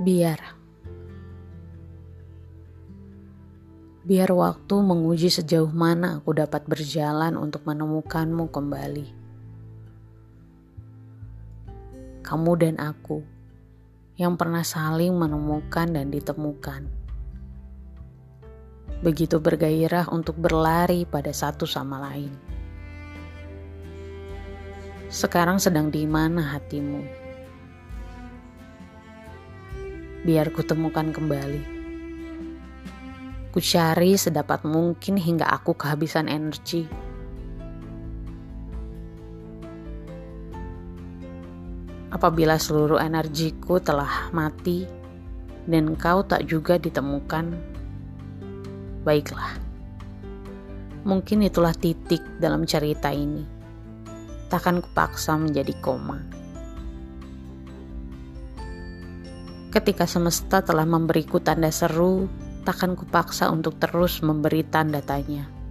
Biar. Biar waktu menguji sejauh mana aku dapat berjalan untuk menemukanmu kembali. Kamu dan aku yang pernah saling menemukan dan ditemukan. Begitu bergairah untuk berlari pada satu sama lain. Sekarang sedang di mana hatimu? Biar kutemukan kembali. Ku cari sedapat mungkin hingga aku kehabisan energi. Apabila seluruh energiku telah mati dan kau tak juga ditemukan, baiklah. Mungkin itulah titik dalam cerita ini. Takkan kupaksa menjadi koma. Ketika semesta telah memberiku tanda seru, takkan kupaksa untuk terus memberi tanda tanya.